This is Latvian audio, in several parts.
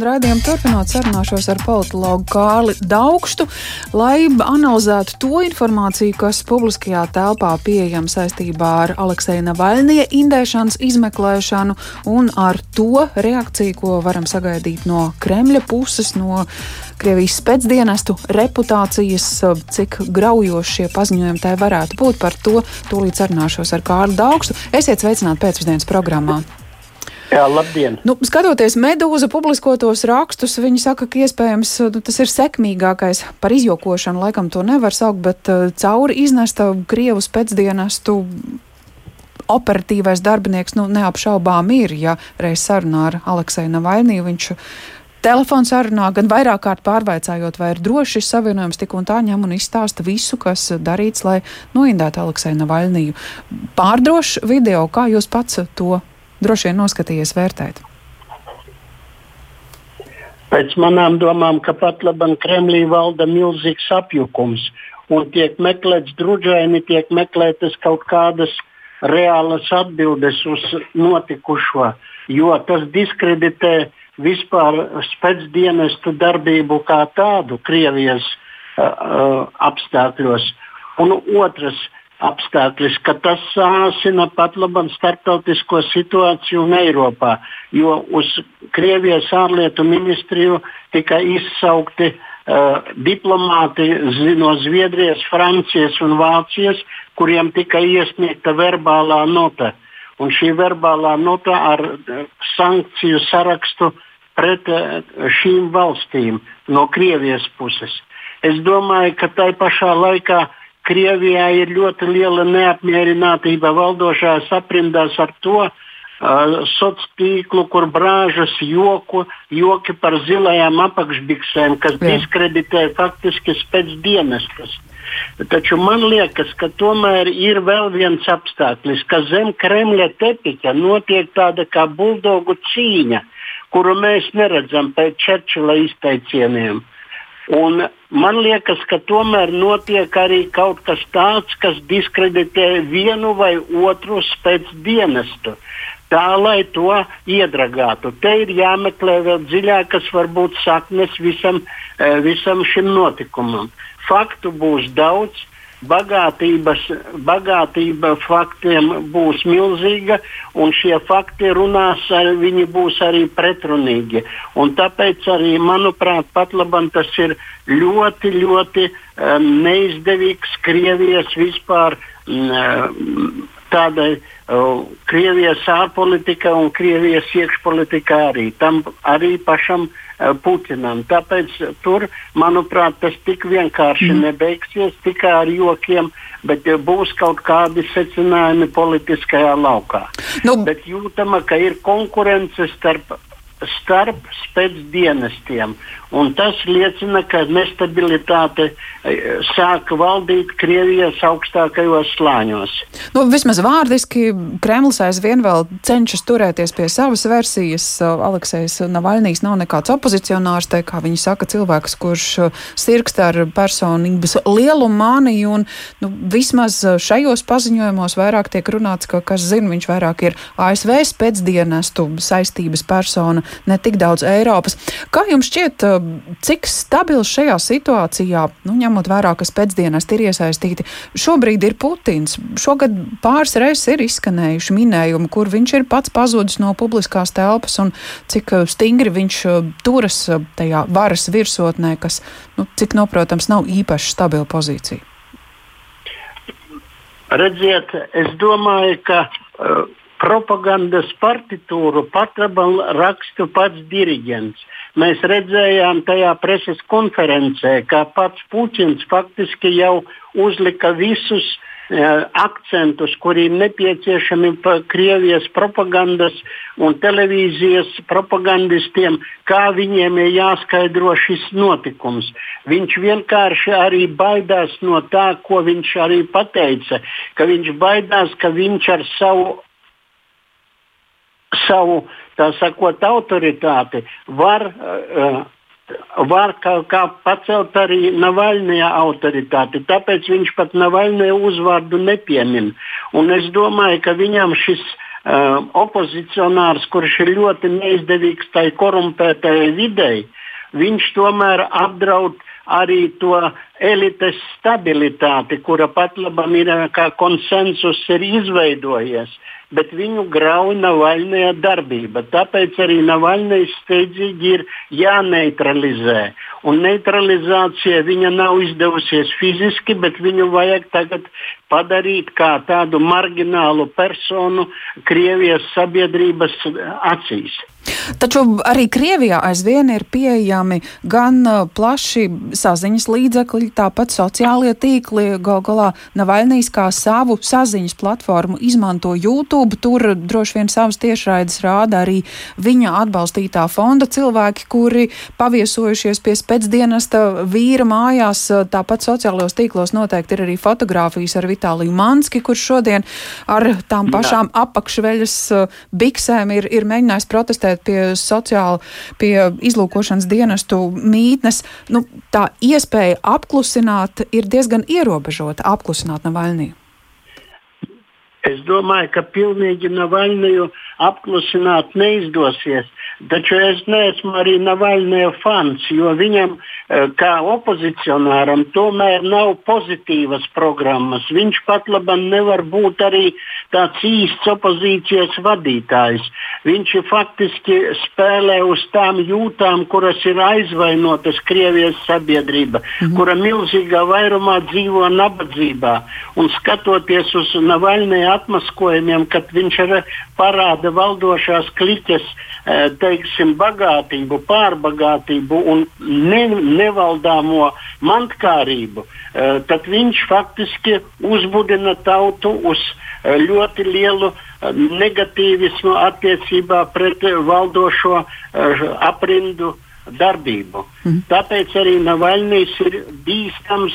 Raidījumu turpinot sarunāšos ar politologu Kārli Daugstu, lai analizētu to informāciju, kas publiskajā telpā pieejama saistībā ar Alekseja Navaļnie indēšanas izmeklēšanu un ar to reakciju, ko varam sagaidīt no Kremļa puses, no Krievijas spēcdienestu reputācijas, cik graujoši šie paziņojumi tai varētu būt. Par to tūlīt sarunāšos ar Kārli Daugstu. Esiet sveicināti pēcpusdienas programmā. Jā, labdien! Nu, skatoties medūza publiskotos rakstus, viņi saka, ka iespējams nu, tas ir sekmīgākais par izjokošanu, laikam to nevar saukt, bet uh, cauri iznesta Krievus pēcdienestu operatīvais darbinieks nu, neapšaubām ir, ja reiz sarunā ar Alekseju Navaļniju viņš telefons sarunā gan vairāk kārt pārvaicājot, vai ir droši šis savienojums, tik un tā ņem un izstāsta visu, kas darīts, lai noindētu Alekseju Navaļniju. Pārdrošs video, kā jūs pats to droši vien noskatījies vērtēt? Pēc manām domām, ka pat labam Kremlī valda milzīgs apjukums un tiek meklēts druģaini, tiek meklētas kaut kādas reālas atbildes uz notikušo, jo tas diskreditē vispār spēcdienestu darbību kā tādu Krievijas uh, apstākļos. Un otrs, uh, apstākļus, ka tas sāsina pat labam starptautisko situāciju un Eiropā, jo uz Krievijas ārlietu ministriju tika izsaukti uh, diplomāti no Zviedrijas, Francijas un Vācijas, kuriem tika iesniegta verbālā nota. Un šī verbālā nota ar uh, sankciju sarakstu pret uh, šīm valstīm no Krievijas puses. Es domāju, ka tai pašā laikā uh, Krievijā ir ļoti liela neapmierinātība valdošās aprindās ar to sociālo tīklu, kur brāžas joku, joki par zilajām apakšbiksēm, kas Jā. diskreditē faktiski spēc dienestas. Taču man liekas, ka tomēr ir vēl viens apstākļis, ka zem Kremļa tepiņa notiek tāda kā buldogu cīņa, kuru mēs neredzam pēc Čerčila izteicieniem. Un man liekas, ka tomēr notiek arī kaut kas tāds, kas diskreditē vienu vai otru spēcdienestu. Tā lai to iedragātu. Te ir jāmeklē vēl dziļākas, varbūt saknes visam, eh, visam šim notikumam. Faktu būs daudz, bagātības, bagātība faktiem būs milzīga, un šie fakti runās, ar, viņi būs arī pretrunīgi. Un tāpēc arī, manuprāt, pat labam tas ir ļoti, ļoti um, neizdevīgs Krievijas vispār. Um, tādai uh, Krievijas ārpolitika un Krievijas iekšpolitika arī. Tam arī pašam uh, Putinam. Tāpēc tur, manuprāt, tas tik vienkārši mm. nebeigsies tikai ar jokiem, bet uh, būs kaut kādi secinājumi politiskajā laukā. Nu. Bet jūtama, ka ir konkurence starp starp spēcdienestiem. Un tas liecina, ka nestabilitāte e, sāk valdīt Krievijas augstākajos slāņos. Nu, vismaz vārdiski Kremlis aizvien vēl cenšas turēties pie savas versijas. Aleksējs Navaļnīs nav nekāds opozicionārs, te, kā viņi saka, cilvēks, kurš sirgst ar personības lielumu māniju. Un, nu, vismaz šajos paziņojumos vairāk tiek runāts, ka, kas zina, viņš vairāk ir ASV spēcdienestu saistības persona ne tik daudz Eiropas. Kā jums šķiet, eh, cik stabils šajā situācijā, nu, ņemot vērā, ka pēcdienas ir iesaistīti, šobrīd ir Putins? Šogad pāris reizes ir izskanējuši minējumi, kur viņš ir pats pazudis no publiskās telpas un cik eh, stingri viņš eh, turas tajā varas virsotnē, kas, nu, cik noprotams, nav īpaši stabila pozīcija. Redziet, es domāju, ka uh, propagandas partitūru patrabal rakstu pats diriģents. Mēs redzējām tajā preses konferencē, ka pats Puķins faktiski jau uzlika visus uh, akcentus, kuri ir nepieciešami Krievijas propagandas un televīzijas propagandistiem, kā viņiem ir jāskaidro šis notikums. Viņš vienkārši arī baidās no tā, ko viņš arī pateica, ka viņš baidās, ka viņš ar savu savu sakot, autoritāti var, uh, var kaut kā pacelt arī Navaļnija autoritāti. Tāpēc viņš pat Navaļnija uzvārdu nepiemin. Un es domāju, ka viņam šis uh, opozicionārs, kurš ir ļoti neizdevīgs tai korumpētajai videi, viņš tomēr apdraud arī to elites stabilitāti, kura pat labam ir kā konsensus ir izveidojies, bet viņu grauj Navaļnija darbība. Tāpēc arī Navaļnijas steidzīgi ir jāneutralizē. Un neutralizācija viņa nav izdevusies fiziski, bet viņu vajag tagad padarīt kā tādu marginālu personu Krievijas sabiedrības acīs. Taču arī Krievijā aizvien ir pieejami gan uh, plaši saziņas līdzekļi, tāpat sociālie tīkli. Gal galā Navaļnijas kā savu saziņas platformu izmanto YouTube. Tur droši vien savas tiešraides rāda arī viņa atbalstītā fonda cilvēki, kuri paviesojušies pie spēcdienesta vīra mājās. Tāpat sociālajos tīklos noteikti ir arī fotografijas ar Vitāliju Manski, kurš šodien ar tām pašām apakšveļas uh, biksēm ir, ir mēģinājis protestēt pie sociāla, pie izlūkošanas dienestu mītnes. Nu, tā iespēja apklusināt ir diezgan ierobežota, apklusināt Navaļniju. Es domāju, ka pilnīgi Navaļniju apklusināt neizdosies. Taču es neesmu arī Navaļnija fans, jo viņam, kā opozicionāram, tomēr nav pozitīvas programmas. Viņš pat labam nevar būt arī tāds īsts opozīcijas vadītājs. Viņš faktiski spēlē uz tām jūtām, kuras ir aizvainotas Krievijas sabiedrība, -hmm. kura milzīgā vairumā dzīvo nabadzībā. Un skatoties uz Navaļnija atmaskojumiem, kad viņš parāda valdošās kliķes, e, te, teiksim, bagātību, pārbagātību un ne, nevaldāmo mantkārību, eh, tad viņš faktiski uzbudina tautu uz eh, ļoti lielu eh, negatīvismu attiecībā pret valdošo aprindu darbību. Mm. Tāpēc arī Navaļnijas ir bīstams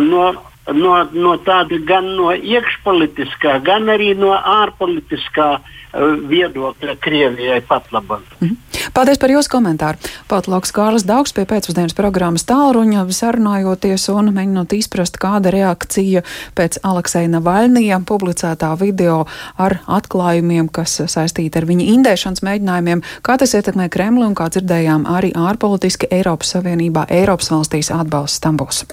no no, no tāda gan no iekšpolitiskā, gan arī no ārpolitiskā uh, viedokļa Krievijai pat labam. Mm. Paldies par jūsu komentāru. Patloks Kārlis Daugs pie pēcpusdienas programmas tālruņa sarunājoties un mēģinot izprast, kāda reakcija pēc Alekseja Navaļnija publicētā video ar atklājumiem, kas saistīti ar viņa indēšanas mēģinājumiem, kā tas ietekmē Kremli un kā dzirdējām arī ārpolitiski Eiropas Savienībā, Eiropas valstīs atbalsts tam būs.